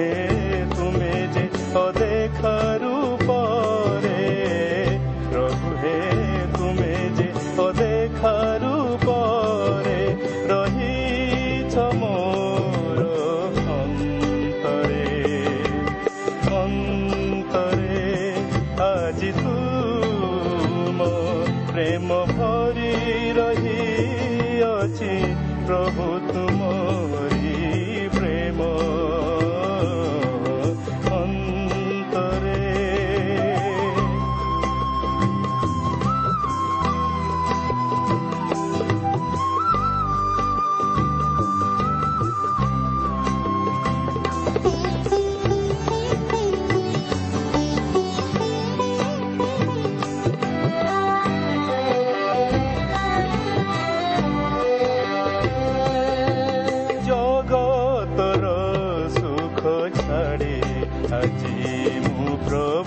here. pro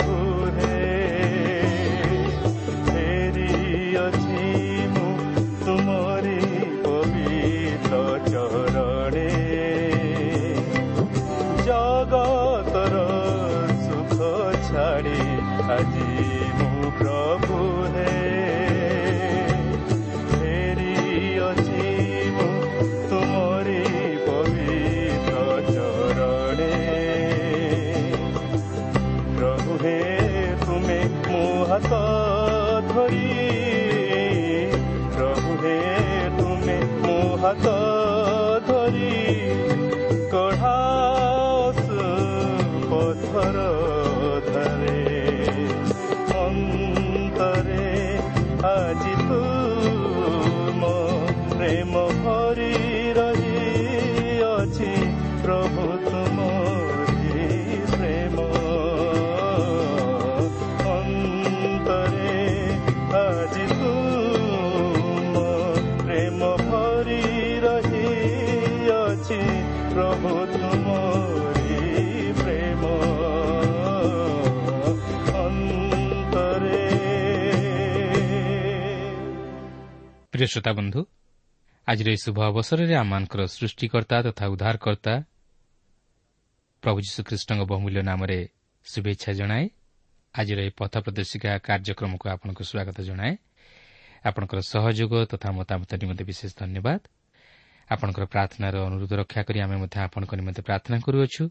প্রেম ভরে প্রিয় শ্ରୋତା ବନ୍ଧୁ ଆଜିର ଏହି ଶୁଭ ଅବସରରେ ଆମମାନଙ୍କର ସୃଷ୍ଟିକର୍ତ୍ତା ତଥା ଉଦ୍ଧାରକର୍ତ୍ତା ପ୍ରଭୁ ଯୀଶୁଖ୍ରୀଷ୍ଟଙ୍କ ବହୁମୂଲ୍ୟ ନାମରେ ଶୁଭେଚ୍ଛା ଜଣାଏ ଆଜିର ଏହି ପଥ ପ୍ରଦର୍ଶିକା କାର୍ଯ୍ୟକ୍ରମକୁ ଆପଣଙ୍କୁ ସ୍ୱାଗତ ଜଣାଏ ଆପଣଙ୍କର ସହଯୋଗ ତଥା ମତାମତ ନିମନ୍ତେ ବିଶେଷ ଧନ୍ୟବାଦ ଆପଣଙ୍କର ପ୍ରାର୍ଥନାର ଅନୁରୋଧ ରକ୍ଷା କରି ଆମେ ମଧ୍ୟ ଆପଣଙ୍କ ନିମନ୍ତେ ପ୍ରାର୍ଥନା କରୁଅଛୁ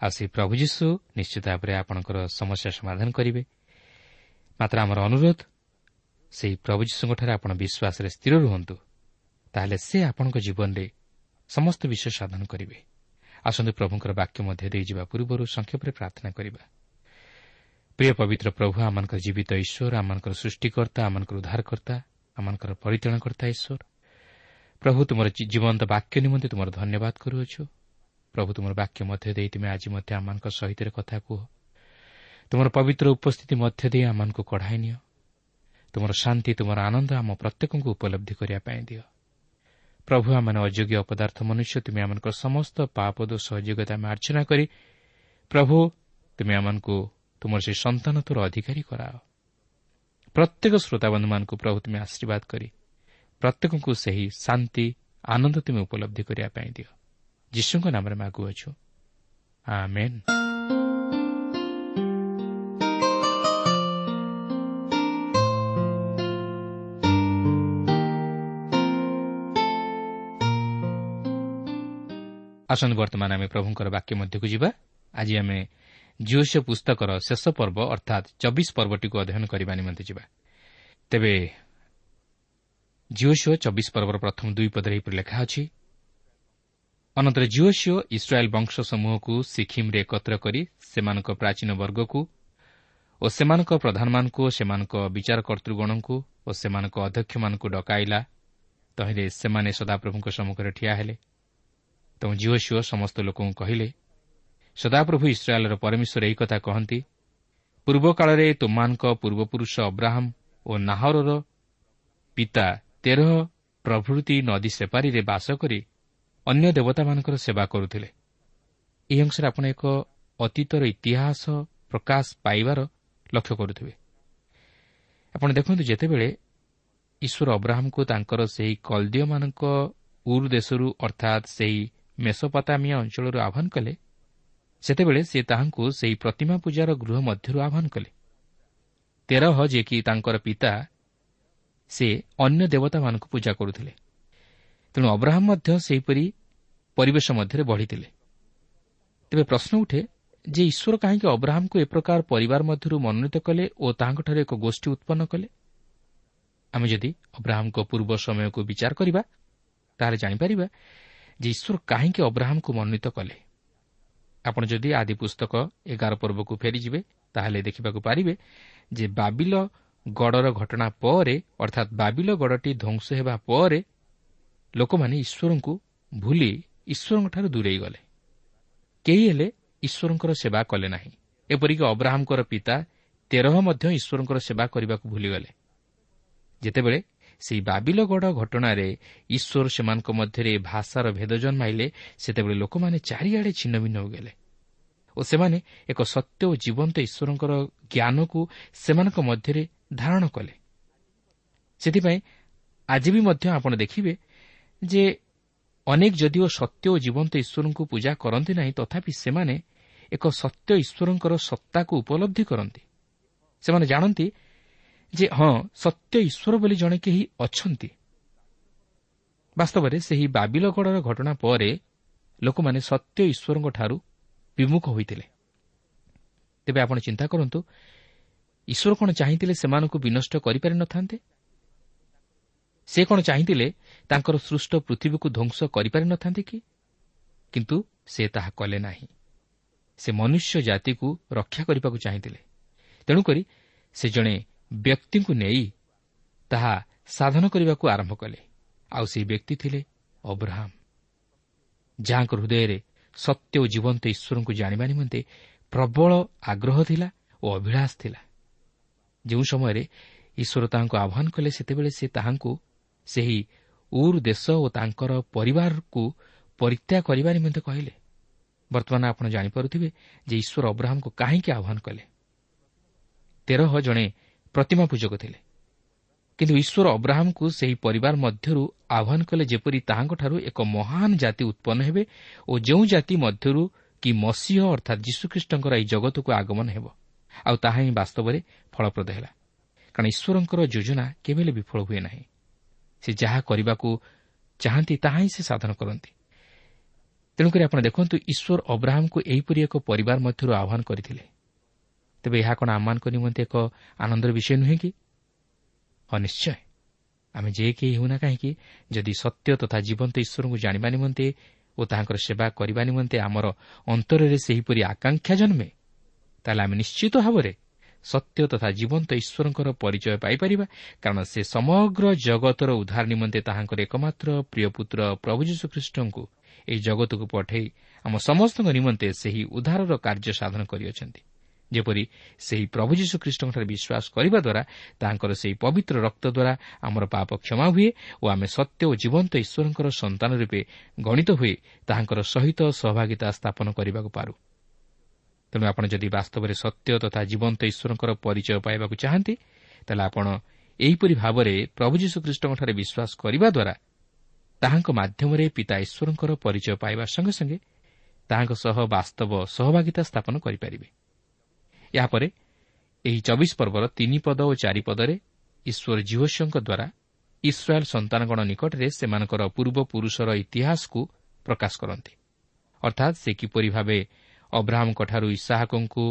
ଆଉ ସେହି ପ୍ରଭୁ ଯୀଶୁ ନିଶ୍ଚିତ ଭାବରେ ଆପଣଙ୍କର ସମସ୍ୟା ସମାଧାନ କରିବେ ମାତ୍ର ଆମର ଅନୁରୋଧ ସେହି ପ୍ରଭୁ ଯୀଶୁଙ୍କଠାରେ ଆପଣ ବିଶ୍ୱାସରେ ସ୍ଥିର ରୁହନ୍ତୁ। ତାହେଲେ ସେ ଆପଣଙ୍କ ଜୀବନରେ ସମସ୍ତ ବିଷୟ ସାଧନ କରିବେ। ଆସନ୍ତୁ ପ୍ରଭୁଙ୍କର ବାକ୍ୟ ମଧ୍ୟ ଦେଇଯିବା ପୂର୍ବରୁ ସଂକ୍ଷେପରେ ପ୍ରାର୍ଥନା କରିବା। ପ୍ରିୟ ପବିତ୍ର ପ୍ରଭୁ ଆମମାନଙ୍କର ଜୀବିତ ଈଶ୍ୱର ଆମମାନଙ୍କର ସୃଷ୍ଟିକର୍ତ୍ତା ଆମମାନଙ୍କର ଉଦ୍ଧାରକର୍ତ୍ତା ଆମମାନଙ୍କର ପରିଚାଳନାକର୍ତ୍ତା ଈଶ୍ୱର। ପ୍ରଭୁ ତୁମର ଜୀବନ୍ତ ବାକ୍ୟ ନିମନ୍ତେ ତୁମର ଧନ୍ୟବାଦ କରୁଅଛୁ। ପ୍ରଭୁ ତୁମର ବାକ୍ୟ ମଧ୍ୟ ଦେଇ ତୁମେ ଆଜି ମଧ୍ୟ ଆମମାନଙ୍କ ସହିତ କଥା କୁହ। ତୁମର ପବିତ୍ର ଉପସ୍ଥିତି ମଧ୍ୟ ଦେଇ ଆମମାନଙ୍କୁ କଢ଼ାଇ ନିଅ। ତୁମର ଶାନ୍ତି ତୁମର ଆନନ୍ଦ ଆମ ପ୍ରତ୍ୟେକଙ୍କୁ ଉପଲବ୍ଧି କରିବା ପାଇଁ ଦିଅ। ପ୍ରଭୁ ଆମମାନେ ଅଯୋଗ୍ୟ ଅପଦାର୍ଥ ମନୁଷ୍ୟ ତୁମେ ଆମଙ୍କର ସମସ୍ତ ପାପ ଦୋଷ ଅଯୋଗ୍ୟତା ମାର୍ଜନା କରି ପ୍ରଭୁ ତୁମେ ଆମମାନଙ୍କୁ ତୁମର ସେ ସନ୍ତାନ ତୋର ଅଧିକାରୀ କରାଅ। ପ୍ରତ୍ୟେକ ଶ୍ରୋତାବନ୍ଧୁମାନଙ୍କୁ ପ୍ରଭୁ ତୁମେ ଆଶୀର୍ବାଦ କରି ପ୍ରତ୍ୟେକଙ୍କୁ ସେହି ଶାନ୍ତି ଆନନ୍ଦ ତୁମେ ଉପଲବ୍ଧି କରିବା ପାଇଁ ଦିଅ। ଯୀଶୁଙ୍କ ନାମରେ ମାଗୁଅଛୁ ଆସନ୍ତୁ ବର୍ତ୍ତମାନ ଆମେ ପ୍ରଭୁଙ୍କର ବାକ୍ୟ ମଧ୍ୟକୁ ଯିବା। ଆଜି ଆମେ ଜିଓସିଓ ପୁସ୍ତକର ଶେଷ ପର୍ବ ଅର୍ଥାତ୍ ଚବିଶ ପର୍ବଟିକୁ ଅଧ୍ୟୟନ କରିବା ନିମନ୍ତେ ଯିବା। ତେବେ ଜିଓସିଓ ଚବିଶ ପର୍ବର ପ୍ରଥମ ଦୁଇ ପଦରେ ଏହିପରି ଲେଖା ଅଛି ଅନନ୍ତର ଜିଓସିଓ ଇସ୍ରାଏଲ୍ ବଂଶ ସମୂହକୁ ସିକିମ୍ରେ ଏକତ୍ର କରି ସେମାନଙ୍କ ପ୍ରାଚୀନ ବର୍ଗକୁ ଓ ସେମାନଙ୍କ ପ୍ରଧାନମାନଙ୍କୁ ଓ ସେମାନଙ୍କ ବିଚାରକର୍ତ୍ତୃଗଣଙ୍କୁ ଓ ସେମାନଙ୍କ ଅଧ୍ୟକ୍ଷମାନଙ୍କୁ ଡକାଇଲା। ତହିଁରେ ସେମାନେ ସଦାପ୍ରଭୁଙ୍କ ସମ୍ମୁଖରେ ଠିଆ ହେଲେ। ତେଣୁ ଝିଅ ସମସ୍ତ ଲୋକଙ୍କୁ କହିଲେ ସଦାପ୍ରଭୁ ଇସ୍ରାଏଲ୍ର ପରମେଶ୍ୱର ଏହି କଥା କହନ୍ତି ପୂର୍ବକାଳରେ ତୁମମାନଙ୍କ ପୂର୍ବପୁରୁଷ ଅବ୍ରାହମ୍ ଓ ନାହରର ପିତା ତେରହ ପ୍ରଭୃତି ନଦୀ ସେପାରିରେ ବାସ କରି ଅନ୍ୟ ଦେବତାମାନଙ୍କର ସେବା କରୁଥିଲେ। ଏହି ଅଂଶରେ ଆପଣ ଏକ ଅତୀତର ଇତିହାସ ପ୍ରକାଶ ପାଇବାର ଲକ୍ଷ୍ୟ କରୁଥିବେ। ଆପଣ ଦେଖନ୍ତୁ ଯେତେବେଳେ ଈଶ୍ୱର ଅବ୍ରାହମ୍ଙ୍କୁ ତାଙ୍କର ସେହି କଲଦିଓମାନଙ୍କ ଉର୍ ଦେଶରୁ ଅର୍ଥାତ୍ ସେହି ମେସୋପତାମିଆ ଅଞ୍ଚଳରୁ ଆହ୍ୱାନ କଲେ ସେତେବେଳେ ସେ ତାହାଙ୍କୁ ସେହି ପ୍ରତିମା ପୂଜାର ଗୃହ ମଧ୍ୟରୁ ଆହ୍ୱାନ କଲେ। ତେରହ ଯିଏକି ତାଙ୍କର ପିତା ସେ ଅନ୍ୟ ଦେବତାମାନଙ୍କୁ ପୂଜା କରୁଥିଲେ। ତେଣୁ ଅବ୍ରାହମ୍ ମଧ୍ୟ ସେହିପରି ପରିବେଶ ମଧ୍ୟରେ ବଢ଼ିଥିଲେ। ତେବେ ପ୍ରଶ୍ନ ଉଠେ ଯେ ଈଶ୍ୱର କାହିଁକି ଅବ୍ରାହମ୍କୁ ଏ ପ୍ରକାର ପରିବାର ମଧ୍ୟରୁ ମନୋନୀତ କଲେ ଓ ତାହାଙ୍କଠାରେ ଏକ ଗୋଷ୍ଠୀ ଉତ୍ପନ୍ନ କଲେ? ଆମେ ଯଦି ଅବ୍ରାହମ୍ଙ୍କ ପୂର୍ବ ସମୟକୁ ବିଚାର କରିବା ତାହେଲେ ଜାଣିପାରିବା ଯେ ଈଶ୍ୱର କାହିଁକି ଅବ୍ରାହମ୍କୁ ମନୋନୀତ କଲେ? ଆପଣ ଯଦି ଆଦି ପୁସ୍ତକ ଏଗାର ପର୍ବକୁ ଫେରିଯିବେ ତାହେଲେ ଦେଖିବାକୁ ପାରିବେ ଯେ ବାବିଲ ଗଡ଼ର ଘଟଣା ପରେ ଅର୍ଥାତ୍ ବାବିଲ ଗଡ଼ଟି ଧ୍ୱଂସ ହେବା ପରେ ଲୋକମାନେ ଈଶ୍ୱରଙ୍କୁ ଭୁଲି ଈଶ୍ୱରଙ୍କଠାରୁ ଦୂରେଇ ଗଲେ। କେହି ହେଲେ ଈଶ୍ୱରଙ୍କର ସେବା କଲେ ନାହିଁ। ଏପରିକି ଅବ୍ରାହମ୍ଙ୍କର ପିତା ତେରହ ମଧ୍ୟ ଈଶ୍ୱରଙ୍କର ସେବା କରିବାକୁ ଭୁଲିଗଲେ। ଯେତେବେଳେ ସେହି ବାବିଲଗଡ଼ ଘଟଣାରେ ଈଶ୍ୱର ସେମାନଙ୍କ ମଧ୍ୟରେ ଭାଷାର ଭେଦ ଜନ୍ମାଇଲେ ସେତେବେଳେ ଲୋକମାନେ ଚାରିଆଡ଼େ ଛିନ୍ନ ଭିନ୍ନ ହୋଇଗଲେ ଓ ସେମାନେ ଏକ ସତ୍ୟ ଓ ଜୀବନ୍ତ ଈଶ୍ୱରଙ୍କର ଜ୍ଞାନକୁ ସେମାନଙ୍କ ମଧ୍ୟରେ ଧାରଣ କଲେ। ସେଥିପାଇଁ ଆଜି ବି ମଧ୍ୟ ଆପଣ ଦେଖିବେ ଯେ ଅନେକ ଯଦିଓ ସତ୍ୟ ଓ ଜୀବନ୍ତ ଈଶ୍ୱରଙ୍କୁ ପୂଜା କରନ୍ତି ନାହିଁ ତଥାପି ସେମାନେ ଏକ ସତ୍ୟ ଈଶ୍ୱରଙ୍କର ସତ୍ତାକୁ ଉପଲବ୍ଧି କରନ୍ତି। ସେମାନେ ଜାଣନ୍ତି ଯେ ହଁ ସତ୍ୟ ଈଶ୍ୱର ବୋଲି ଜଣେ କେହି ଅଛନ୍ତି। ବାସ୍ତବରେ ସେହି ବାବିଲଗଡ଼ର ଘଟଣା ପରେ ଲୋକମାନେ ସତ୍ୟ ଈଶ୍ୱରଙ୍କଠାରୁ ବିମୁଖ ହୋଇଥିଲେ। ତେବେ ଆପଣ ଚିନ୍ତା କରନ୍ତୁ ଈଶ୍ୱର କ'ଣ ଚାହିଁଥିଲେ ସେମାନଙ୍କୁ ବିନଷ୍ଟ କରିପାରି ନଥାନ୍ତେ? ସେ କ'ଣ ଚାହିଁଥିଲେ ତାଙ୍କର ସୃଷ୍ଟ ପୃଥିବୀକୁ ଧ୍ୱଂସ କରିପାରି ନଥାନ୍ତେ କି? କିନ୍ତୁ ସେ ତାହା କଲେ ନାହିଁ। ସେ ମନୁଷ୍ୟ ଜାତିକୁ ରକ୍ଷା କରିବାକୁ ଚାହିଁଥିଲେ। ତେଣୁକରି ସେ ଜଣେ ବ୍ୟକ୍ତିଙ୍କୁ ନେଇ ତାହା ସାଧନ କରିବାକୁ ଆରମ୍ଭ କଲେ। ଆଉ ସେହି ବ୍ୟକ୍ତି ଥିଲେ ଅବ୍ରାହମ୍। ଯାହାଙ୍କ ହୃଦୟରେ ସତ୍ୟ ଓ ଜୀବନ୍ତ ଈଶ୍ୱରଙ୍କୁ ଜାଣିବା ନିମନ୍ତେ ପ୍ରବଳ ଆଗ୍ରହ ଥିଲା ଓ ଅଭିଳାଷ ଥିଲା। ଯେଉଁ ସମୟରେ ଈଶ୍ୱର ତାହାଙ୍କୁ ଆହ୍ୱାନ କଲେ ସେତେବେଳେ ସେ ତାହାଙ୍କୁ ସେହି ଉର୍ ଦେଶ ଓ ତାଙ୍କର ପରିବାରକୁ ପରିତ୍ୟାଗ କରିବା ନିମନ୍ତେ କହିଲେ। ବର୍ତ୍ତମାନ ଆପଣ ଜାଣିପାରୁଥିବେ ଯେ ଈଶ୍ୱର ଅବ୍ରାହମ୍ଙ୍କୁ କାହିଁକି ଆହ୍ୱାନ କଲେ? ତେରହ ଜଣେ ପ୍ରତିମା ପୂଜକ ଥିଲେ। କିନ୍ତୁ ଈଶ୍ୱର ଅବ୍ରାହମ୍ଙ୍କୁ ସେହି ପରିବାର ମଧ୍ୟରୁ ଆହ୍ୱାନ କଲେ ଯେପରି ତାହାଙ୍କଠାରୁ ଏକ ମହାନ ଜାତି ଉତ୍ପନ୍ନ ହେବେ ଓ ଯେଉଁ ଜାତି ମଧ୍ୟରୁ କି ମସିହ ଅର୍ଥାତ୍ ଯୀଶୁଖ୍ରୀଷ୍ଟଙ୍କର ଏହି ଜଗତକୁ ଆଗମନ ହେବ ଆଉ ତାହା ହିଁ ବାସ୍ତବରେ ଫଳପ୍ରଦ ହେଲା। କାରଣ ଈଶ୍ୱରଙ୍କର ଯୋଜନା କେବେ ହେଲେ ବିଫଳ ହୁଏ ନାହିଁ। ସେ ଯାହା କରିବାକୁ ଚାହାନ୍ତି ତାହା ହିଁ ସେ ସାଧନ କରନ୍ତି। ତେଣୁକରି ଆପଣ ଦେଖନ୍ତୁ ଈଶ୍ୱର ଅବ୍ରାହମ୍କୁ ଏହିପରି ଏକ ପରିବାର ମଧ୍ୟରୁ ଆହ୍ୱାନ କରିଥିଲେ। ତେବେ ଏହା କ'ଣ ଆମମାନଙ୍କ ନିମନ୍ତେ ଏକ ଆନନ୍ଦର ବିଷୟ ନୁହେଁ କି? ହଁ ନିଶ୍ଚୟ। ଆମେ ଯେ କେହି ହେଉନା କାହିଁକି ଯଦି ସତ୍ୟ ତଥା ଜୀବନ୍ତ ଈଶ୍ୱରଙ୍କୁ ଜାଣିବା ନିମନ୍ତେ ଓ ତାହାଙ୍କର ସେବା କରିବା ନିମନ୍ତେ ଆମର ଅନ୍ତରରେ ସେହିପରି ଆକାଂକ୍ଷା ଜନ୍ମେ ତାହେଲେ ଆମେ ନିଶ୍ଚିତ ଭାବରେ ସତ୍ୟ ତଥା ଜୀବନ୍ତ ଈଶ୍ୱରଙ୍କର ପରିଚୟ ପାଇପାରିବା କାରଣ ସେ ସମଗ୍ର ଜଗତର ଉଦ୍ଧାର ନିମନ୍ତେ ତାହାଙ୍କର ଏକମାତ୍ର ପ୍ରିୟ ପୁତ୍ର ପ୍ରଭୁ ଯୀଶୁଖ୍ରୀଷ୍ଟଙ୍କୁ ଏହି ଜଗତକୁ ପଠାଇ ଆମ ସମସ୍ତଙ୍କ ନିମନ୍ତେ ସେହି ଉଦ୍ଧାରର କାର୍ଯ୍ୟ ସାଧନ କରିଅଛନ୍ତି। ଯେପରି ସେହି ପ୍ରଭୁ ଯୀଶୁଖ୍ରୀଷ୍ଟଙ୍କଠାରେ ବିଶ୍ୱାସ କରିବା ଦ୍ୱାରା ତାହାଙ୍କର ସେହି ପବିତ୍ର ରକ୍ତ ଦ୍ୱାରା ଆମର ପାପ କ୍ଷମା ହୁଏ ଓ ଆମେ ସତ୍ୟ ଓ ଜୀବନ୍ତ ଈଶ୍ୱରଙ୍କର ସନ୍ତାନ ରୂପେ ଗଣିତ ହୁଏ ତାହାଙ୍କର ସହିତ ସହଭାଗିତା ସ୍ଥାପନ କରିବାକୁ ପାରୁ। ତେଣୁ ଆପଣ ଯଦି ବାସ୍ତବରେ ସତ୍ୟ ତଥା ଜୀବନ୍ତ ଈଶ୍ୱରଙ୍କର ପରିଚୟ ପାଇବାକୁ ଚାହାନ୍ତି ତାହେଲେ ଆପଣ ଏହିପରି ଭାବରେ ପ୍ରଭୁ ଯୀଶୁଖ୍ରୀଷ୍ଟଙ୍କଠାରେ ବିଶ୍ୱାସ କରିବା ଦ୍ୱାରା ତାହାଙ୍କ ମାଧ୍ୟମରେ ପିତା ଈଶ୍ୱରଙ୍କର ପରିଚୟ ପାଇବା ସଙ୍ଗେ ସଙ୍ଗେ ତାହାଙ୍କ ସହ ବାସ୍ତବ ସହଭାଗିତା ସ୍ଥାପନ କରିପାରିବେ। ଏହାପରେ ଏହି ଚବିଶ ପର୍ବର ତିନି ପଦ ଓ ଚାରିପଦରେ ଈଶ୍ୱର ଜିହୋସ୍ୟଙ୍କ ଦ୍ୱାରା ଇସ୍ରାଏଲ୍ ସନ୍ତାନଗଣ ନିକଟରେ ସେମାନଙ୍କର ପୂର୍ବପୁରୁଷର ଇତିହାସକୁ ପ୍ରକାଶ କରନ୍ତି। ଅର୍ଥାତ୍ ସେ କିପରି ଭାବେ ଅବ୍ରାହମ୍ଙ୍କଠାରୁ ଇସାହାକଙ୍କୁ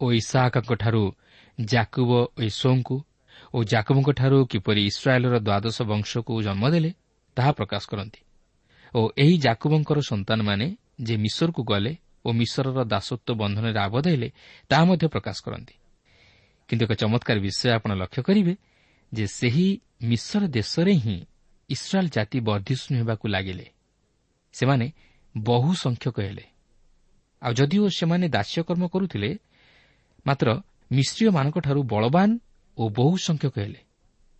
ଓ ଇସାହାକଙ୍କଠାରୁ ଜାକୁବ ଈଶ୍ୱଙ୍କୁ ଓ ଜାକୁବଙ୍କଠାରୁ କିପରି ଇସ୍ରାଏଲ୍ର ଦ୍ୱାଦଶ ବଂଶକୁ ଜନ୍ମ ଦେଲେ ତାହା ପ୍ରକାଶ କରନ୍ତି। ଓ ଏହି ଜାକୁବଙ୍କର ସନ୍ତାନମାନେ ଯେ ମିଶରକୁ ଗଲେ ଓ ମିଶରର ଦାସତ୍ୱ ବନ୍ଧନରେ ଆବଦ୍ଧ ହେଲେ ତାହା ମଧ୍ୟ ପ୍ରକାଶ କରନ୍ତି। କିନ୍ତୁ ଏକ ଚମତ୍କାର ବିଷୟ ଆପଣ ଲକ୍ଷ୍ୟ କରିବେ ଯେ ସେହି ମିଶର ଦେଶରେ ହିଁ ଇସ୍ରାଏଲ୍ ଜାତି ବର୍ଦ୍ଧିଷ୍ଣୁ ହେବାକୁ ଲାଗିଲେ। ସେମାନେ ବହୁ ସଂଖ୍ୟକ ହେଲେ। ଆଉ ଯଦିଓ ସେମାନେ ଦାସ୍ୟକର୍ମ କରୁଥିଲେ ମାତ୍ର ମିଶ୍ରୀୟମାନଙ୍କଠାରୁ ବଳବାନ ଓ ବହୁ ସଂଖ୍ୟକ ହେଲେ।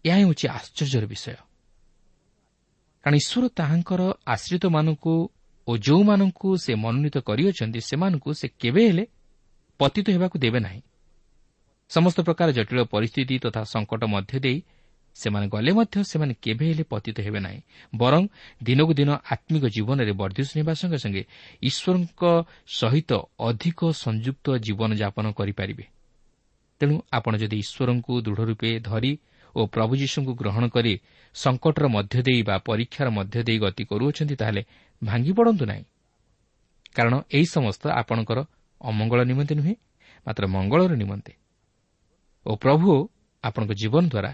ଏହା ହେଉଛି ଆଶ୍ଚର୍ଯ୍ୟର ବିଷୟ। କାରଣ ଈଶ୍ୱର ତାହାଙ୍କର ଆଶ୍ରିତମାନଙ୍କୁ ଓ ଯେଉଁମାନଙ୍କୁ ସେ ମନୋନୀତ କରିଅଛନ୍ତି ସେମାନଙ୍କୁ ସେ କେବେ ହେଲେ ପତିତ ହେବାକୁ ଦେବେ ନାହିଁ। ସମସ୍ତ ପ୍ରକାର ଜଟିଳ ପରିସ୍ଥିତି ତଥା ସଙ୍କଟ ମଧ୍ୟ ଦେଇ ସେମାନେ ଗଲେ ମଧ୍ୟ ସେମାନେ କେବେ ହେଲେ ପତିତ ହେବେ ନାହିଁ। ବରଂ ଦିନକୁ ଦିନ ଆତ୍ମିକ ଜୀବନରେ ବର୍ଦ୍ଧିଷ୍ଣୁ ହେବା ସଙ୍ଗେ ସଙ୍ଗେ ଈଶ୍ୱରଙ୍କ ସହିତ ଅଧିକ ସଂଯୁକ୍ତ ଜୀବନଯାପନ କରିପାରିବେ। ତେଣୁ ଆପଣ ଯଦି ଈଶ୍ୱରଙ୍କୁ ଦୃଢ଼ ରୂପେ ଧରି ଓ ପ୍ରଭୁ ଯୀଶୁଙ୍କୁ ଗ୍ରହଣ କରି ସଙ୍କଟର ମଧ୍ୟ ଦେଇ ବା ପରୀକ୍ଷାର ମଧ୍ୟ ଦେଇ ଗତି କରୁଅଛନ୍ତି ତାହେଲେ ଭାଙ୍ଗି ପଡ଼ନ୍ତୁ ନାହିଁ। କାରଣ ଏହି ସମସ୍ତ ଆପଣଙ୍କର ଅମଙ୍ଗଳ ନିମନ୍ତେ ନୁହେଁ ମାତ୍ର ମଙ୍ଗଳର ନିମନ୍ତେ। ଓ ପ୍ରଭୁ ଆପଣଙ୍କ ଜୀବନ ଦ୍ୱାରା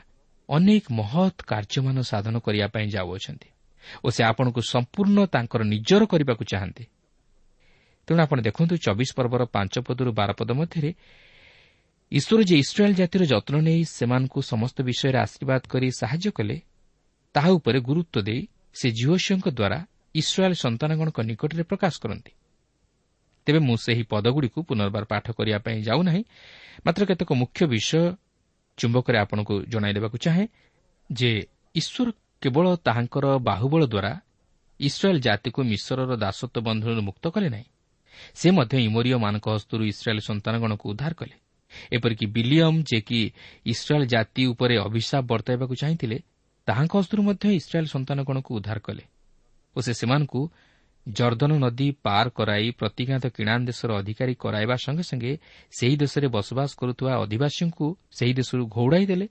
ଅନେକ ମହତ୍ କାର୍ଯ୍ୟମାନ ସାଧନ କରିବା ପାଇଁ ଯାଉଅଛନ୍ତି ଓ ସେ ଆପଣଙ୍କୁ ସମ୍ପୂର୍ଣ୍ଣ ତାଙ୍କର ନିଜର କରିବାକୁ ଚାହାନ୍ତି। ତେଣୁ ଆପଣ ଦେଖନ୍ତୁ ଚବିଶ ପର୍ବର ପାଞ୍ଚ ପଦରୁ ବାର ପଦ ମଧ୍ୟରେ ଈଶ୍ୱର ଯେ ଇସ୍ରାଏଲ୍ ଜାତିର ଯତ୍ନ ନେଇ ସେମାନଙ୍କୁ ସମସ୍ତ ବିଷୟରେ ଆଶୀର୍ବାଦ କରି ସାହାଯ୍ୟ କଲେ ତାହା ଉପରେ ଗୁରୁତ୍ୱ ଦେଇ ସେ ଝିଅଶିଓଙ୍କ ଦ୍ୱାରା ଇସ୍ରାଏଲ୍ ସନ୍ତାନଗଣଙ୍କ ନିକଟରେ ପ୍ରକାଶ କରନ୍ତି। ତେବେ ମୁଁ ସେହି ପଦଗୁଡ଼ିକୁ ପୁନର୍ବାର ପାଠ କରିବା ପାଇଁ ଯାଉନାହିଁ ମାତ୍ର କେତେକ ମୁଖ୍ୟ ବିଷୟ ଚୁମ୍ବକରେ ଆପଣଙ୍କୁ ଜଣାଇ ଦେବାକୁ ଚାହେଁ ଯେ ଈଶ୍ୱର କେବଳ ତାହାଙ୍କର ବାହୁବଳ ଦ୍ୱାରା ଇସ୍ରାଏଲ୍ ଜାତିକୁ ମିଶ୍ରର ଦାସତ୍ୱ ବନ୍ଧନରୁ ମୁକ୍ତ କଲେ ନାହିଁ ସେ ମଧ୍ୟ ଇମୋରିୟମାନଙ୍କ ହସ୍ତରୁ ଇସ୍ରାଏଲ୍ ସନ୍ତାନଗଣକୁ ଉଦ୍ଧାର କଲେ। ଏପରିକି ବିଲିୟମ୍ ଯେ କି ଇସ୍ରାଏଲ୍ ଜାତି ଉପରେ ଅଭିଶାପ ବର୍ତ୍ତାଇବାକୁ ଚାହିଁଥିଲେ ତାହାଙ୍କ ହସ୍ତରୁ ମଧ୍ୟ ଇସ୍ରାଏଲ୍ ସନ୍ତାନଗଣକୁ ଉଦ୍ଧାର କଲେ ଓ ସେ ସେମାନଙ୍କୁ ଜର୍ଦ୍ଦନ ନଦୀ ପାର କରାଇ ପ୍ରତିଘାତ କିଣାନ୍ ଦେଶର ଅଧିକାରୀ କରାଇବା ସଙ୍ଗେ ସଙ୍ଗେ ସେହି ଦେଶରେ ବସବାସ କରୁଥିବା ଅଧିବାସୀଙ୍କୁ ସେହି ଦେଶରୁ ଘଉଡ଼ାଇ ଦେଲେ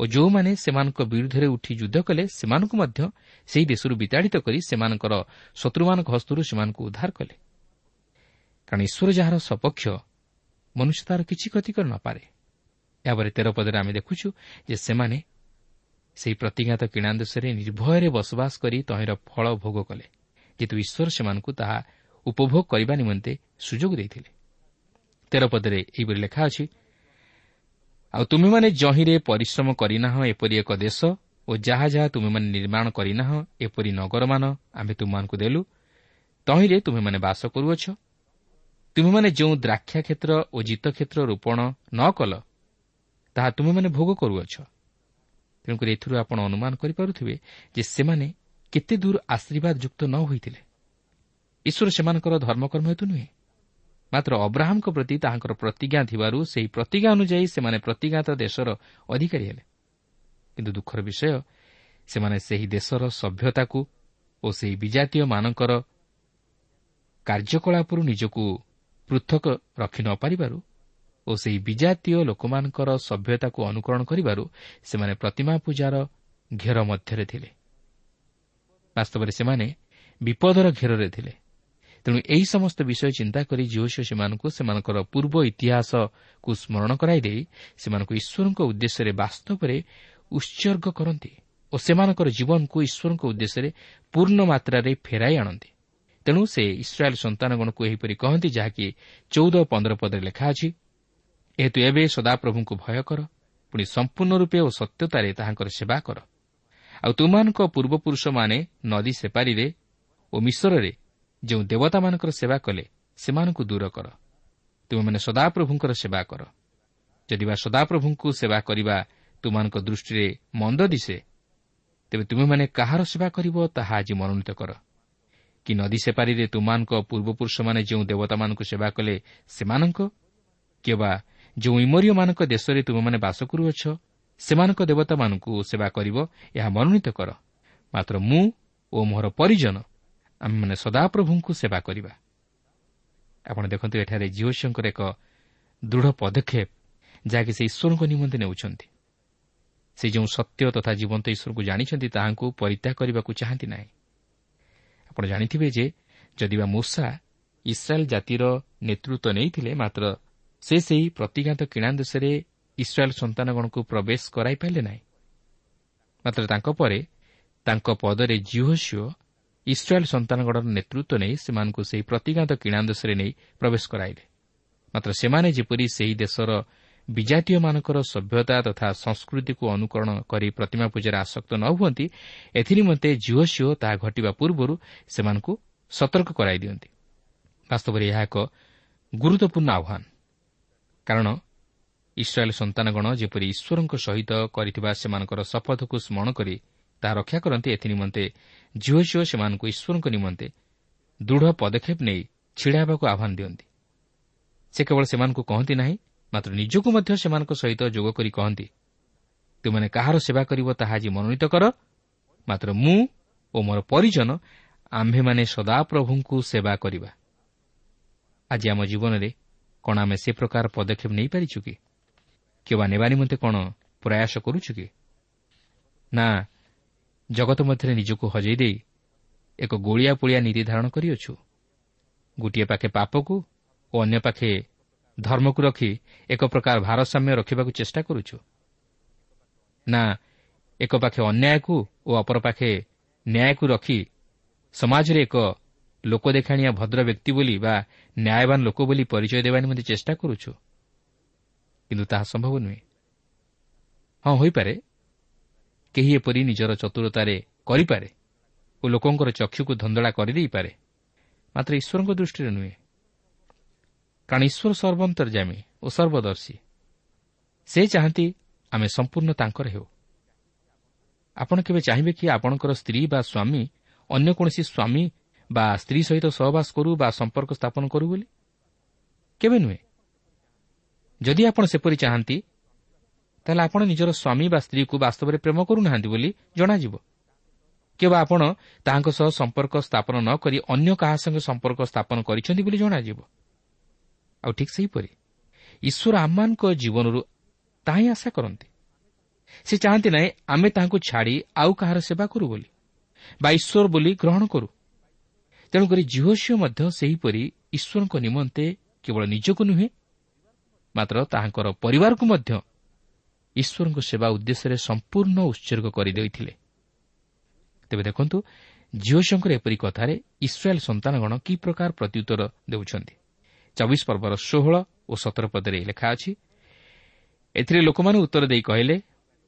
ଓ ଯେଉଁମାନେ ସେମାନଙ୍କ ବିରୁଦ୍ଧରେ ଉଠି ଯୁଦ୍ଧ କଲେ ସେମାନଙ୍କୁ ମଧ୍ୟ ସେହି ଦେଶରୁ ବିତାଡ଼ିତ କରି ସେମାନଙ୍କର ଶତ୍ରୁମାନଙ୍କ ହସ୍ତରୁ ସେମାନଙ୍କୁ ଉଦ୍ଧାର କଲେ। କାରଣ ଈଶ୍ୱର ଯାହାର ସପକ୍ଷ ମନୁଷ୍ୟ ତାହାର କିଛି କ୍ଷତି କରିନପାରେ ଏହାପରେ ତେର ପଦରେ ଆମେ ଦେଖୁଛୁ ଯେ ସେମାନେ ସେହି ପ୍ରତିଘାତ କିଣା ଦେଶରେ ନିର୍ଭୟରେ ବସବାସ କରି ତହିଁର ଫଳ ଭୋଗ କଲେ କିନ୍ତୁ ଈଶ୍ୱର ସେମାନଙ୍କୁ ତାହା ଉପଭୋଗ କରିବା ନିମନ୍ତେ ସୁଯୋଗ ଦେଇଥିଲେ ତେର ପଦରେ ଏହିପରି ଲେଖା ଅଛି ଆଉ ତୁମେମାନେ ଜହିଁରେ ପରିଶ୍ରମ କରିନାହଁ ଏପରି ଏକ ଦେଶ ଓ ଯାହା ଯାହା ତୁମେମାନେ ନିର୍ମାଣ କରିନାହଁ ଏପରି ନଗରମାନ ଆମେ ତୁମମାନଙ୍କୁ ଦେଲୁ ତହିଁରେ ତୁମେମାନେ ବାସ କରୁଅଛ ତୁମେମାନେ ଯେଉଁ ଦ୍ରାକ୍ଷା କ୍ଷେତ୍ର ଓ ଜିତକ୍ଷେତ୍ର ରୋପଣ ନ କଲ ତାହା ତୁମେମାନେ ଭୋଗ କରୁଅଛ। ତେଣୁକରି ଏଥିରୁ ଆପଣ ଅନୁମାନ କରିପାରୁଥିବେ ଯେ ସେମାନେ କେତେ ଦୂର ଆଶୀର୍ବାଦ ଯୁକ୍ତ ନ ହୋଇଥିଲେ। ଈଶ୍ୱର ସେମାନଙ୍କର ଧର୍ମକର୍ମ ହେତୁ ନୁହେଁ। ମାତ୍ର ଅବ୍ରାହମ୍ଙ୍କ ପ୍ରତି ତାହାଙ୍କର ପ୍ରତିଜ୍ଞା ଥିବାରୁ ସେହି ପ୍ରତିଜ୍ଞା ଅନୁଯାୟୀ ସେମାନେ ପ୍ରତିଜ୍ଞାତ ଦେଶର ଅଧିକାରୀ ହେଲେ। କିନ୍ତୁ ଦୁଃଖର ବିଷୟ ସେମାନେ ସେହି ଦେଶର ସଭ୍ୟତାକୁ ଓ ସେହି ବିଜାତୀୟମାନଙ୍କର କାର୍ଯ୍ୟକଳାପରୁ ନିଜକୁ ପୃଥକ ରଖି ନ ପାରିବାରୁ ଓ ସେହି ବିଜାତୀୟ ଲୋକମାନଙ୍କର ସଭ୍ୟତାକୁ ଅନୁକରଣ କରିବାରୁ ସେମାନେ ପ୍ରତିମା ପୂଜାର ଘେର ମଧ୍ୟରେ ଥିଲେ। ବାସ୍ତବରେ ସେମାନେ ବିପଦର ଘେରରେ ଥିଲେ। ତେଣୁ ଏହି ସମସ୍ତ ବିଷୟ ଚିନ୍ତା କରି ଜିଓସ ସେମାନଙ୍କୁ ସେମାନଙ୍କର ପୂର୍ବ ଇତିହାସକୁ ସ୍କରଣ କରାଇ ଦେଇ ସେମାନଙ୍କୁ ଈଶ୍ୱରଙ୍କ ଉଦ୍ଦେଶ୍ୟରେ ବାସ୍ତବରେ ଉତ୍ସର୍ଗ କରନ୍ତି ଓ ସେମାନଙ୍କର ଜୀବନକୁ ଈଶ୍ୱରଙ୍କ ଉଦ୍ଦେଶ୍ୟରେ ପୂର୍ଣ୍ଣ ମାତ୍ରାରେ ଫେରାଇ ଆଣନ୍ତି। ତେଣୁ ସେ ଇସ୍ରାଏଲ୍ ସନ୍ତାନଗଣକୁ ଏହିପରି କହନ୍ତି ଯାହାକି ଚଉଦ ପନ୍ଦର ପଦରେ ଲେଖା ଅଛି ଏହେତୁ ଏବେ ସଦାପ୍ରଭୁଙ୍କୁ ଭୟ କର ପୁଣି ସମ୍ପୂର୍ଣ୍ଣ ରୂପେ ଓ ସତ୍ୟତାରେ ତାହାଙ୍କର ସେବା କର। ଆଉ ତୁମମାନଙ୍କ ପୂର୍ବପୁରୁଷମାନେ ନଦୀ ସେପାରିରେ ଓ ମିଶ୍ରରେ ଯେଉଁ ଦେବତାମାନଙ୍କର ସେବା କଲେ ସେମାନଙ୍କୁ ଦୂର କର। ତୁମେମାନେ ସଦାପ୍ରଭୁଙ୍କର ସେବା କର। ଯଦି ବା ସଦାପ୍ରଭୁଙ୍କୁ ସେବା କରିବା ତୁମମାନଙ୍କ ଦୃଷ୍ଟିରେ ମନ୍ଦ ଦିଶେ ତେବେ ତୁମେମାନେ କାହାର ସେବା କରିବ ତାହା ଆଜି ମନୋନୀତ କର। କି ନଦୀ ସେପାରିରେ ତୁମମାନଙ୍କ ପୂର୍ବପୁରୁଷମାନେ ଯେଉଁ ଦେବତାମାନଙ୍କୁ ସେବା କଲେ ସେମାନଙ୍କ? କିମ୍ବା ଯେଉଁ ଇମରିୟମାନଙ୍କ ଦେଶରେ ତୁମେମାନେ ବାସ କରୁଅଛ ସେମାନଙ୍କ ଦେବତାମାନଙ୍କୁ ସେବା କରିବ ଏହା ମନୋନୀତ କର। ମାତ୍ର ମୁଁ ଓ ମୋହର ପରିଜନ ଆମେମାନେ ସଦାପ୍ରଭୁଙ୍କୁ ସେବା କରିବା। ଆପଣ ଦେଖନ୍ତୁ ଏଠାରେ ଜିଓସିଓଙ୍କର ଏକ ଦୃଢ଼ ପଦକ୍ଷେପ ଯାହାକି ସେ ଈଶ୍ୱରଙ୍କ ନିମନ୍ତେ ନେଉଛନ୍ତି। ସେ ଯେଉଁ ସତ୍ୟ ତଥା ଜୀବନ୍ତ ଈଶ୍ୱରକୁ ଜାଣିଛନ୍ତି ତାହାଙ୍କୁ ପରିତ୍ୟାଗ କରିବାକୁ ଚାହାନ୍ତି ନାହିଁ। ଆପଣ ଜାଣିଥିବେ ଯେ ଯଦିବା ମୂଷା ଇସ୍ରାଏଲ୍ ଜାତିର ନେତୃତ୍ୱ ନେଇଥିଲେ ମାତ୍ର ସେ ସେହି ପ୍ରତିଘାତ କିଣା ଦେଶରେ ଇସ୍ରାଏଲ୍ ସନ୍ତାନଗଣକୁ ପ୍ରବେଶ କରାଇପାରିଲେ ନାହିଁ। ମାତ୍ର ତାଙ୍କ ପରେ ତାଙ୍କ ପଦରେ ଜିଓସିଓ ଇସ୍ରାଏଲ୍ ସନ୍ତାନଗଣର ନେତୃତ୍ୱ ନେଇ ସେମାନଙ୍କୁ ସେହି ପ୍ରତିଘାତ କିଣା ଦେଶରେ ନେଇ ପ୍ରବେଶ କରାଇଲେ। ମାତ୍ର ସେମାନେ ଯେପରି ସେହି ଦେଶର ବିଜାତୀୟମାନଙ୍କର ସଭ୍ୟତା ତଥା ସଂସ୍କୃତିକୁ ଅନୁକରଣ କରି ପ୍ରତିମା ପୂଜାରେ ଆସକ୍ତ ନ ହୁଅନ୍ତି ଏଥିନିମନ୍ତେ ଜିଓସିଓ ତାହା ଘଟିବା ପୂର୍ବରୁ ସେମାନଙ୍କୁ ସତର୍କ କରାଇ ଦିଅନ୍ତି। ବାସ୍ତବରେ ଏହା ଏକ ଗୁରୁତ୍ୱପୂର୍ଣ୍ଣ ଆହ୍ୱାନ। କାରଣ ଇସ୍ରାଏଲ୍ ସନ୍ତାନଗଣ ଯେପରି ଈଶ୍ୱରଙ୍କ ସହିତ କରିଥିବା ସେମାନଙ୍କର ଶପଥକୁ ସ୍ମରଣ କରି ତାହା ରକ୍ଷା କରନ୍ତି ଏଥିନିମନ୍ତେ ଝିଅ ସେମାନଙ୍କୁ ଈଶ୍ୱରଙ୍କ ନିମନ୍ତେ ଦୃଢ଼ ପଦକ୍ଷେପ ନେଇ ଛିଡ଼ା ହେବାକୁ ଆହ୍ୱାନ ଦିଅନ୍ତି। ସେ କେବଳ ସେମାନଙ୍କୁ କହନ୍ତି ନାହିଁ ମାତ୍ର ନିଜକୁ ମଧ୍ୟ ସେମାନଙ୍କ ସହିତ ଯୋଗ କରି କହନ୍ତି ତୁମାନେ କାହାର ସେବା କରିବ ତାହା ଆଜି ମନୋନୀତ କର। ମାତ୍ର ମୁଁ ଓ ମୋର ପରିଜନ ଆମ୍ଭେମାନେ ସଦାପ୍ରଭୁଙ୍କୁ ସେବା କରିବା। ଆଜି ଆମ ଜୀବନରେ କ'ଣ ଆମେ ସେ ପ୍ରକାର ପଦକ୍ଷେପ ନେଇପାରିଛୁ କି? କିମ୍ବା ନେବା ନିମନ୍ତେ କ'ଣ ପ୍ରୟାସ କରୁଛୁ କି? ନା ଜଗତ ମଧ୍ୟରେ ନିଜକୁ ହଜେଇ ଦେଇ ଏକ ଗୋଳିଆ ପୋଳିଆ ନୀତି ଧାରଣ କରିଅଛୁ। ଗୋଟିଏ ପାଖେ ପାପକୁ ଓ ଅନ୍ୟ ପାଖେ ଧର୍ମକୁ ରଖି ଏକ ପ୍ରକାର ଭାରସାମ୍ୟ ରଖିବାକୁ ଚେଷ୍ଟା କରୁଛୁ। ନା ଏକ ପାଖେ ଅନ୍ୟାୟକୁ ଓ ଅପର ପାଖେ ନ୍ୟାୟକୁ ରଖି ସମାଜରେ ଏକ ଲୋକ ଦେଖାଣିଆ ଭଦ୍ର ବ୍ୟକ୍ତି ବୋଲି ବା ନ୍ୟାୟବାନ ଲୋକ ବୋଲି ପରିଚୟ ଦେବା ନିମନ୍ତେ ଚେଷ୍ଟା କରୁଛୁ। କିନ୍ତୁ ତାହା ସମ୍ଭବ ନୁହେଁ। ହଁ ହୋଇପାରେ। କେହି ଏପରି ନିଜର ଚତୁରତାରେ କରିପାରେ ଓ ଲୋକଙ୍କର ଚକ୍ଷୁକୁ ଧନ୍ଦଳା କରିଦେଇପାରେ। ମାତ୍ର ଈଶ୍ୱରଙ୍କ ଦୃଷ୍ଟିରେ ନୁହେଁ। କାରଣ ଈଶ୍ୱର ସର୍ବନ୍ତର୍ଯାମୀ ଓ ସର୍ବଦର୍ଶୀ। ସେ ଚାହାନ୍ତି ଆମେ ସମ୍ପୂର୍ଣ୍ଣ ତାଙ୍କର ହେଉ। ଆପଣ କେବେ ଚାହିଁବେ କି ଆପଣଙ୍କର ସ୍ତ୍ରୀ ବା ସ୍ୱାମୀ ଅନ୍ୟ କୌଣସି ସ୍ୱାମୀ ବା ସ୍ତ୍ରୀ ସହିତ ସହବାସ କରୁ ବା ସମ୍ପର୍କ ସ୍ଥାପନ କରୁ ବୋଲି? କେବେ ନୁହେଁ। ଯଦି ଆପଣ ସେପରି ଚାହାନ୍ତି ତାହେଲେ ଆପଣ ନିଜର ସ୍ୱାମୀ ବା ସ୍ତ୍ରୀକୁ ବାସ୍ତବରେ ପ୍ରେମ କରୁନାହାନ୍ତି ବୋଲି ଜଣାଯିବ। କିମ୍ବା ଆପଣ ତାହାଙ୍କ ସହ ସମ୍ପର୍କ ସ୍ଥାପନ ନ କରି ଅନ୍ୟ କାହା ସଙ୍ଗେ ସମ୍ପର୍କ ସ୍ଥାପନ କରିଛନ୍ତି ବୋଲି ଜଣାଯିବ। ଆଉ ଠିକ୍ ସେହିପରି। ଈଶ୍ୱର ଆମମାନଙ୍କ ଜୀବନରୁ ତାହା ଆଶା କରନ୍ତି। ସେ ଚାହାନ୍ତି ନାହିଁ ଆମେ ତାହାଙ୍କୁ ଛାଡ଼ି ଆଉ କାହାର ସେବା କରୁ ବୋଲି ବା ଈଶ୍ୱର ବୋଲି ଗ୍ରହଣ କରୁ। ତେଣୁକରି ଜିହୋସିଓ ମଧ୍ୟ ସେହିପରି ଈଶ୍ୱରଙ୍କ ନିମନ୍ତେ କେବଳ ନିଜକୁ ନୁହେଁ ମାତ୍ର ତାହାଙ୍କର ପରିବାରକୁ ମଧ୍ୟ ଈଶ୍ୱରଙ୍କ ସେବା ଉଦ୍ଦେଶ୍ୟରେ ସମ୍ପୂର୍ଣ୍ଣ ଉତ୍ସର୍ଗ କରିଦେଇଥିଲେ। ତେବେ ଦେଖନ୍ତୁ ଝିଅଶଙ୍କର ଏପରି କଥାରେ ଇସ୍ରାଏଲ୍ ସନ୍ତାନଗଣ କି ପ୍ରକାର ପ୍ରତ୍ୟୁତ୍ତର ଦେଉଛନ୍ତି। ଚବିଶ ପର୍ବର ଷୋହଳ ଓ ସତର ପଦରେ ଲେଖା ଅଛି ଏଥିରେ ଲୋକମାନେ ଉତ୍ତର ଦେଇ କହିଲେ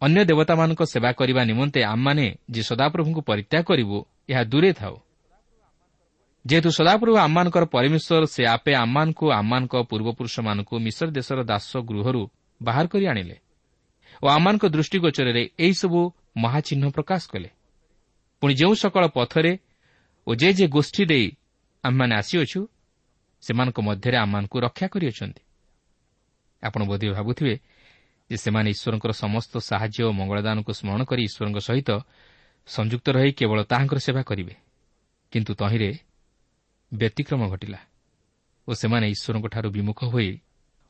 ଅନ୍ୟ ଦେବତାମାନଙ୍କ ସେବା କରିବା ନିମନ୍ତେ ଆମମାନେ ଯେ ସଦାପ୍ରଭୁଙ୍କୁ ପରିତ୍ୟାଗ କରିବୁ ଏହା ଦୂରେ ଥାଉ। ଯେହେତୁ ସଦାପ୍ରଭୁ ଆମମାନଙ୍କର ପରମେଶ୍ୱର ସେ ଆପେ ଆମମାନଙ୍କୁ ଆମମାନଙ୍କ ପୂର୍ବପୁରୁଷମାନଙ୍କୁ ମିଶ୍ର ଦେଶର ଦାସ ଗୃହରୁ ବାହାର କରି ଆଣିଲେ ଓ ଆମମାନଙ୍କ ଦୃଷ୍ଟିଗୋଚରରେ ଏହିସବୁ ମହାଚିହ୍ନ ପ୍ରକାଶ କଲେ। ପୁଣି ଯେଉଁ ସକଳ ପଥରେ ଓ ଯେ ଯେ ଗୋଷ୍ଠୀ ଦେଇ ଆମେମାନେ ଆସିଅଛୁ ସେମାନଙ୍କ ମଧ୍ୟରେ ଆମମାନଙ୍କୁ ରକ୍ଷା କରିଅଛନ୍ତି। ଆପଣ ବୋଧେ ଭାବୁଥିବେ ଯେ ସେମାନେ ଈଶ୍ୱରଙ୍କର ସମସ୍ତ ସାହାଯ୍ୟ ଓ ମଙ୍ଗଳଦାନକୁ ସ୍ମରଣ କରି ଈଶ୍ୱରଙ୍କ ସହିତ ସଂଯୁକ୍ତ ରହି କେବଳ ତାହାଙ୍କର ସେବା କରିବେ। କିନ୍ତୁ ତହିଁରେ ବ୍ୟତିକ୍ରମ ଘଟିଲା ଓ ସେମାନେ ଈଶ୍ୱରଙ୍କଠାରୁ ବିମୁଖ ହୋଇ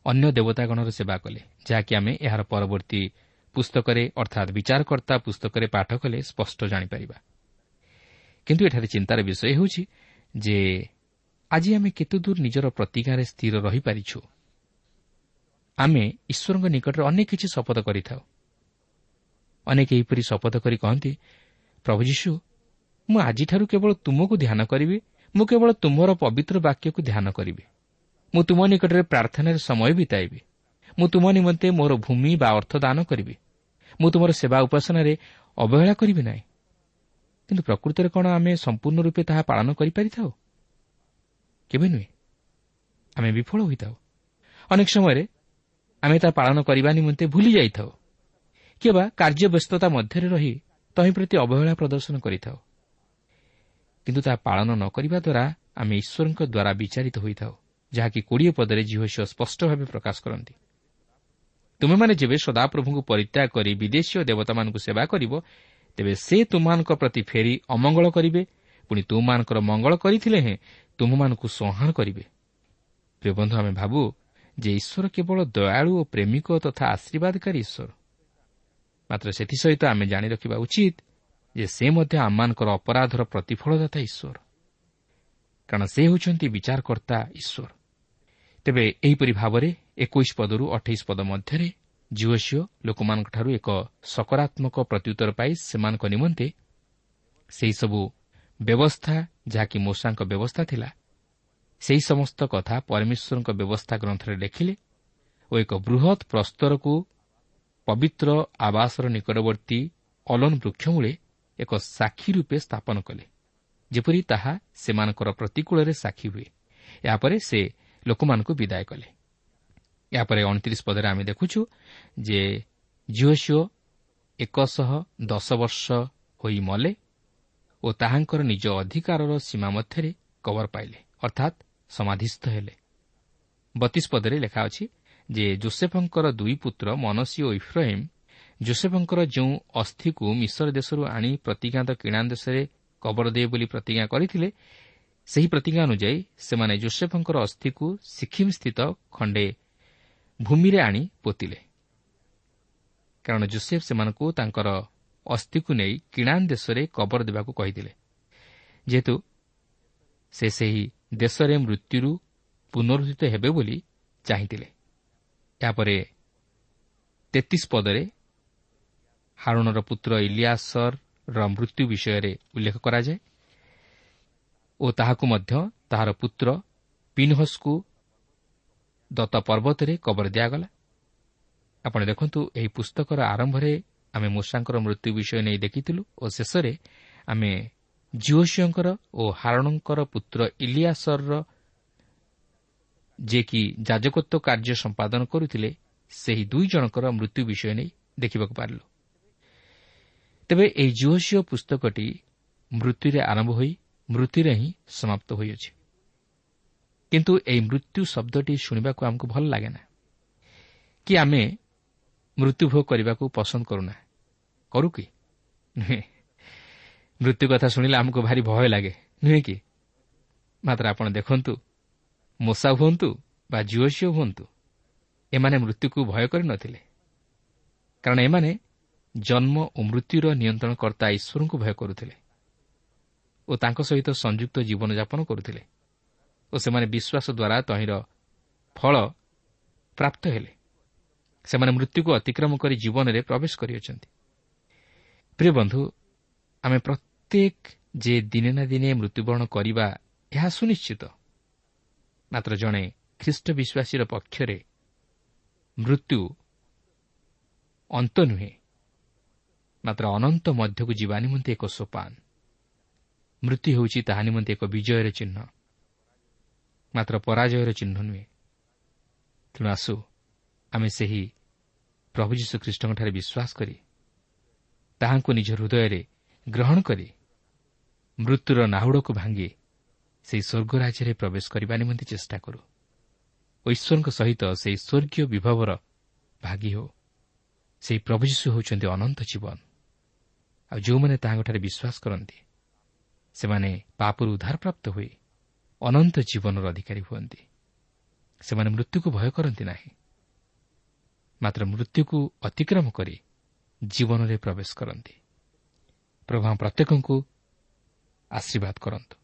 ଅନ୍ୟ ଦେବତାଗଣର ସେବା କଲେ ଯାହାକି ଆମେ ଏହାର ପରବର୍ତ୍ତୀ ପୁସ୍ତକରେ ଅର୍ଥାତ୍ ବିଚାରକର୍ତ୍ତା ପୁସ୍ତକରେ ପାଠ କଲେ ସ୍ପଷ୍ଟ ଜାଣିପାରିବା। କିନ୍ତୁ ଏଠାରେ ଚିନ୍ତାର ବିଷୟ ହେଉଛି ଯେ ଆଜି ଆମେ କେତେଦୂର ନିଜର ପ୍ରତିଜ୍ଞାରେ ସ୍ଥିର ରହିପାରିଛୁ? ଆମେ ଈଶ୍ୱରଙ୍କ ନିକଟରେ ଅନେକ କିଛି ଶପଥ କରିଥାଉ। ଅନେକ ଏହିପରି ଶପଥ କରି କହନ୍ତି ପ୍ରଭୁ ଯୀଶୁ ମୁଁ ଆଜିଠାରୁ କେବଳ ତୁମକୁ ଧ୍ୟାନ କରିବି ମୁଁ କେବଳ ତୁମର ପବିତ୍ର ବାକ୍ୟକୁ ଧ୍ୟାନ କରିବି। ମୁଁ ତୁମ ନିକଟରେ ପ୍ରାର୍ଥନାରେ ସମୟ ବିତାଇବି। ମୁଁ ତୁମ ନିମନ୍ତେ ମୋର ଭୂମି ବା ଅର୍ଥ ଦାନ କରିବି। ମୁଁ ତୁମର ସେବା ଉପାସନାରେ ଅବହେଳା କରିବି ନାହିଁ। କିନ୍ତୁ ପ୍ରକୃତରେ କ'ଣ ଆମେ ସମ୍ପୂର୍ଣ୍ଣ ରୂପେ ତାହା ପାଳନ କରିପାରିଥାଉ? କେବେ ନୁହେଁ ଆମେ ବିଫଳ ହୋଇଥାଉ। ଅନେକ ସମୟରେ ଆମେ ତାହା ପାଳନ କରିବା ନିମନ୍ତେ ଭୁଲି ଯାଇଥାଉ। କିମ୍ବା କାର୍ଯ୍ୟ ବ୍ୟସ୍ତତା ମଧ୍ୟରେ ରହି ତହିଁ ପ୍ରତି ଅବହେଳା ପ୍ରଦର୍ଶନ କରିଥାଉ। କିନ୍ତୁ ତାହା ପାଳନ ନ କରିବା ଦ୍ୱାରା ଆମେ ଈଶ୍ୱରଙ୍କ ଦ୍ୱାରା ବିଚାରିତ ହୋଇଥାଉ ଯାହାକି କୋଡ଼ିଏ ପଦରେ ଝିଅ ସ୍ପଷ୍ଟ ଭାବେ ପ୍ରକାଶ କରନ୍ତି। ତୁମେମାନେ ଯେବେ ସଦାପ୍ରଭୁଙ୍କୁ ପରିତ୍ୟାଗ କରି ବିଦେଶୀୟ ଦେବତାମାନଙ୍କୁ ସେବା କରିବ ତେବେ ସେ ତୁମମାନଙ୍କ ପ୍ରତି ଫେରି ଅମଙ୍ଗଳ କରିବେ ପୁଣି ତୁମମାନଙ୍କର ମଙ୍ଗଳ କରିଥିଲେ ହେଁ ତୁମମାନଙ୍କୁ ସଂହାର କରିବେ। ପ୍ରିୟବନ୍ଧୁ ଆମେ ଭାବୁ ଯେ ଈଶ୍ୱର କେବଳ ଦୟାଳୁ ଓ ପ୍ରେମିକ ତଥା ଆଶୀର୍ବାଦକାରୀ ଈଶ୍ୱର। ମାତ୍ର ସେଥିସହିତ ଆମେ ଜାଣି ରଖିବା ଉଚିତ ଯେ ସେ ମଧ୍ୟ ଆମମାନଙ୍କର ଅପରାଧର ପ୍ରତିଫଳଦାତା ଈଶ୍ୱର। କାରଣ ସେ ହେଉଛନ୍ତି ବିଚାରକର୍ତ୍ତା ଈଶ୍ୱର। ତେବେ ଏହିପରି ଭାବରେ ଏକୋଇଶ ପଦରୁ ଅଠେଇଶ ପଦ ମଧ୍ୟରେ ଝିଅ ଲୋକମାନଙ୍କଠାରୁ ଏକ ସକାରାତ୍ମକ ପ୍ରତ୍ୟୁତ୍ତର ପାଇ ସେମାନଙ୍କ ନିମନ୍ତେ ସେହିସବୁ ବ୍ୟବସ୍ଥା ଯାହାକି ମୂଷାଙ୍କ ବ୍ୟବସ୍ଥା ଥିଲା ସେହି ସମସ୍ତ କଥା ପରମେଶ୍ୱରଙ୍କ ବ୍ୟବସ୍ଥା ଗ୍ରନ୍ଥରେ ଲେଖିଲେ ଓ ଏକ ବୃହତ୍ ପ୍ରସ୍ତରକୁ ପବିତ୍ର ଆବାସର ନିକଟବର୍ତ୍ତୀ ଅଲନ୍ ବୃକ୍ଷମୂଳେ ଏକ ସାକ୍ଷୀ ରୂପେ ସ୍ଥାପନ କଲେ। ଯେପରି ତାହା ସେମାନଙ୍କର ପ୍ରତିକୂଳରେ ସାକ୍ଷୀ ହୁଏ। ଏହାପରେ ସେ ଲୋକମାନଙ୍କୁ ବିଦାୟ କଲେ। ଏହାପରେ ଅଣତିରିଶ ପଦରେ ଆମେ ଦେଖୁଛୁ ଯେ ଝିଅ ଏକଶହ ଦଶ ବର୍ଷ ହୋଇ ମଲେ ଓ ତାହାଙ୍କର ନିଜ ଅଧିକାରର ସୀମା ମଧ୍ୟରେ କବର ପାଇଲେ ଅର୍ଥାତ୍ ସମାଧିସ୍ଥ ହେଲେ। ବତିଶ ପଦରେ ଲେଖା ଅଛି ଯେ ଜୋସେଫଙ୍କର ଦୁଇ ପୁତ୍ର ମନସୀ ଓ ଇଫ୍ରହିମ୍ ଜୋସେଫଙ୍କର ଯେଉଁ ଅସ୍ଥିକୁ ମିଶର ଦେଶରୁ ଆଣି ପ୍ରତିଜ୍ଞାତ କିଣା ଦେଶରେ କବର ଦେବେ ବୋଲି ପ୍ରତିଜ୍ଞା କରିଥିଲେ ସେହି ପ୍ରତିଜ୍ଞା ଅନୁଯାୟୀ ସେମାନେ ଜୋସେଫଙ୍କର ଅସ୍ଥିକୁ ସିକିମ୍ ସ୍ଥିତ ଖଣ୍ଡେ ଭୂମିରେ ଆଣି ପୋତିଲେ। କାରଣ ଜୋସେଫ୍ ସେମାନଙ୍କୁ ତାଙ୍କର ଅସ୍ଥିକୁ ନେଇ କିଣାନ୍ ଦେଶରେ କବର ଦେବାକୁ କହିଥିଲେ। ଯେହେତୁ ସେ ସେହି ଦେଶରେ ମୃତ୍ୟୁରୁ ପୁନରୁଦ୍ଧିତ ହେବେ ବୋଲି ଚାହିଁଥିଲେ। ଏହାପରେ ତେତିଶ ପଦରେ ହାରୁଣର ପୁତ୍ର ଇଲିଆସର ମୃତ୍ୟୁ ବିଷୟରେ ଉଲ୍ଲେଖ କରାଯାଏ ଓ ତାହାକୁ ମଧ୍ୟ ତାହାର ପୁତ୍ର ପିନ୍ହସ୍କୁ ଦତ୍ତ ପର୍ବତରେ କବର ଦିଆଗଲା। ଆପଣ ଦେଖନ୍ତୁ ଏହି ପୁସ୍ତକର ଆରମ୍ଭରେ ଆମେ ମୂଷାଙ୍କର ମୃତ୍ୟୁ ବିଷୟ ନେଇ ଦେଖିଥିଲୁ ଓ ଶେଷରେ ଆମେ ଜିଓସିଓଙ୍କର ଓ ହାରଣଙ୍କର ପୁତ୍ର ଇଲିଆସରର ଯିଏକି ଯାଜକତ୍ୱ କାର୍ଯ୍ୟ ସମ୍ପାଦନ କରୁଥିଲେ ସେହି ଦୁଇ ଜଣଙ୍କର ମୃତ୍ୟୁ ବିଷୟ ନେଇ ଦେଖିବାକୁ ପାରିଲୁ। ତେବେ ଏହି ଜୁହସିଓ ପୁସ୍ତକଟି ମୃତ୍ୟୁରେ ଆରମ୍ଭ ହୋଇ ମୃତ୍ୟୁରେ ହିଁ ସମାପ୍ତ ହୋଇଅଛି। କିନ୍ତୁ ଏହି ମୃତ୍ୟୁ ଶବ୍ଦଟି ଶୁଣିବାକୁ ଆମକୁ ଭଲ ଲାଗେ ନା କି ଆମେ ମୃତ୍ୟୁଭୋଗ କରିବାକୁ ପସନ୍ଦ କରୁନା। କରୁ କି? ନୁହେଁ। ମୃତ୍ୟୁ କଥା ଶୁଣିଲେ ଆମକୁ ଭାରି ଭୟ ଲାଗେ ନୁହେଁ କି? ମାତ୍ର ଆପଣ ଦେଖନ୍ତୁ ମୂଷା ହୁଅନ୍ତୁ ବା ଝିଅ ହୁଅନ୍ତୁ ଏମାନେ ମୃତ୍ୟୁକୁ ଭୟ କରିନଥିଲେ କାରଣ ଏମାନେ ଜନ୍ମ ଓ ମୃତ୍ୟୁର ନିୟନ୍ତ୍ରଣକର୍ତ୍ତା ଈଶ୍ୱରଙ୍କୁ ଭୟ କରୁଥିଲେ ଓ ତାଙ୍କ ସହିତ ସଂଯୁକ୍ତ ଜୀବନଯାପନ କରୁଥିଲେ ଓ ସେମାନେ ବିଶ୍ୱାସ ଦ୍ୱାରା ତହିଁର ଫଳ ପ୍ରାପ୍ତ ହେଲେ। ସେମାନେ ମୃତ୍ୟୁକୁ ଅତିକ୍ରମ କରି ଜୀବନରେ ପ୍ରବେଶ କରିଅଛନ୍ତି। ପ୍ରିୟ ବନ୍ଧୁ ଆମେ ପ୍ରତ୍ୟେକ ଯେ ଦିନେ ନା ଦିନେ ମୃତ୍ୟୁବରଣ କରିବା ଏହା ସୁନିଶ୍ଚିତ। ମାତ୍ର ଜଣେ ଖ୍ରୀଷ୍ଟ ବିଶ୍ୱାସୀର ପକ୍ଷରେ ମୃତ୍ୟୁ ଅନ୍ତ ନୁହେଁ ମାତ୍ର ଅନନ୍ତ ମଧ୍ୟକୁ ଯିବା ନିମନ୍ତେ ଏକ ସୋପାନ। ମୃତ୍ୟୁ ହେଉଛି ତାହା ନିମନ୍ତେ ଏକ ବିଜୟର ଚିହ୍ନ ମାତ୍ର ପରାଜୟର ଚିହ୍ନ ନୁହେଁ। ତେଣୁ ଆସୁ ଆମେ ସେହି ପ୍ରଭୁ ଯୀଶୁଖ୍ରୀଷ୍ଟଙ୍କଠାରେ ବିଶ୍ୱାସ କରି ତାହାଙ୍କୁ ନିଜ ହୃଦୟରେ ଗ୍ରହଣ କରି ମୃତ୍ୟୁର ନାହୁଡ଼କୁ ଭାଙ୍ଗି ସେହି ସ୍ୱର୍ଗ ରାଜ୍ୟରେ ପ୍ରବେଶ କରିବା ନିମନ୍ତେ ଚେଷ୍ଟା କରୁ। ଓ ଈଶ୍ୱରଙ୍କ ସହିତ ସେହି ସ୍ୱର୍ଗୀୟ ବିଭବର ଭାଗି ହେଉ। ସେହି ପ୍ରଭୁ ଯୀଶୁ ହେଉଛନ୍ତି ଅନନ୍ତ ଜୀବନ। ଆଉ ଯେଉଁମାନେ ତାହାଙ୍କଠାରେ ବିଶ୍ୱାସ କରନ୍ତି ସେମାନେ ପାପରୁ ଉଦ୍ଧାରପ୍ରାପ୍ତ ହୋଇ ଅନନ୍ତ ଜୀବନର ଅଧିକାରୀ ହୁଅନ୍ତି। ସେମାନେ ମୃତ୍ୟୁକୁ ଭୟ କରନ୍ତି ନାହିଁ। ମାତ୍ର ମୃତ୍ୟୁକୁ ଅତିକ୍ରମ କରି ଜୀବନରେ ପ୍ରବେଶ କରନ୍ତି। ପ୍ରଭା ପ୍ରତ୍ୟେକଙ୍କୁ ଆଶୀର୍ବାଦ କରନ୍ତୁ।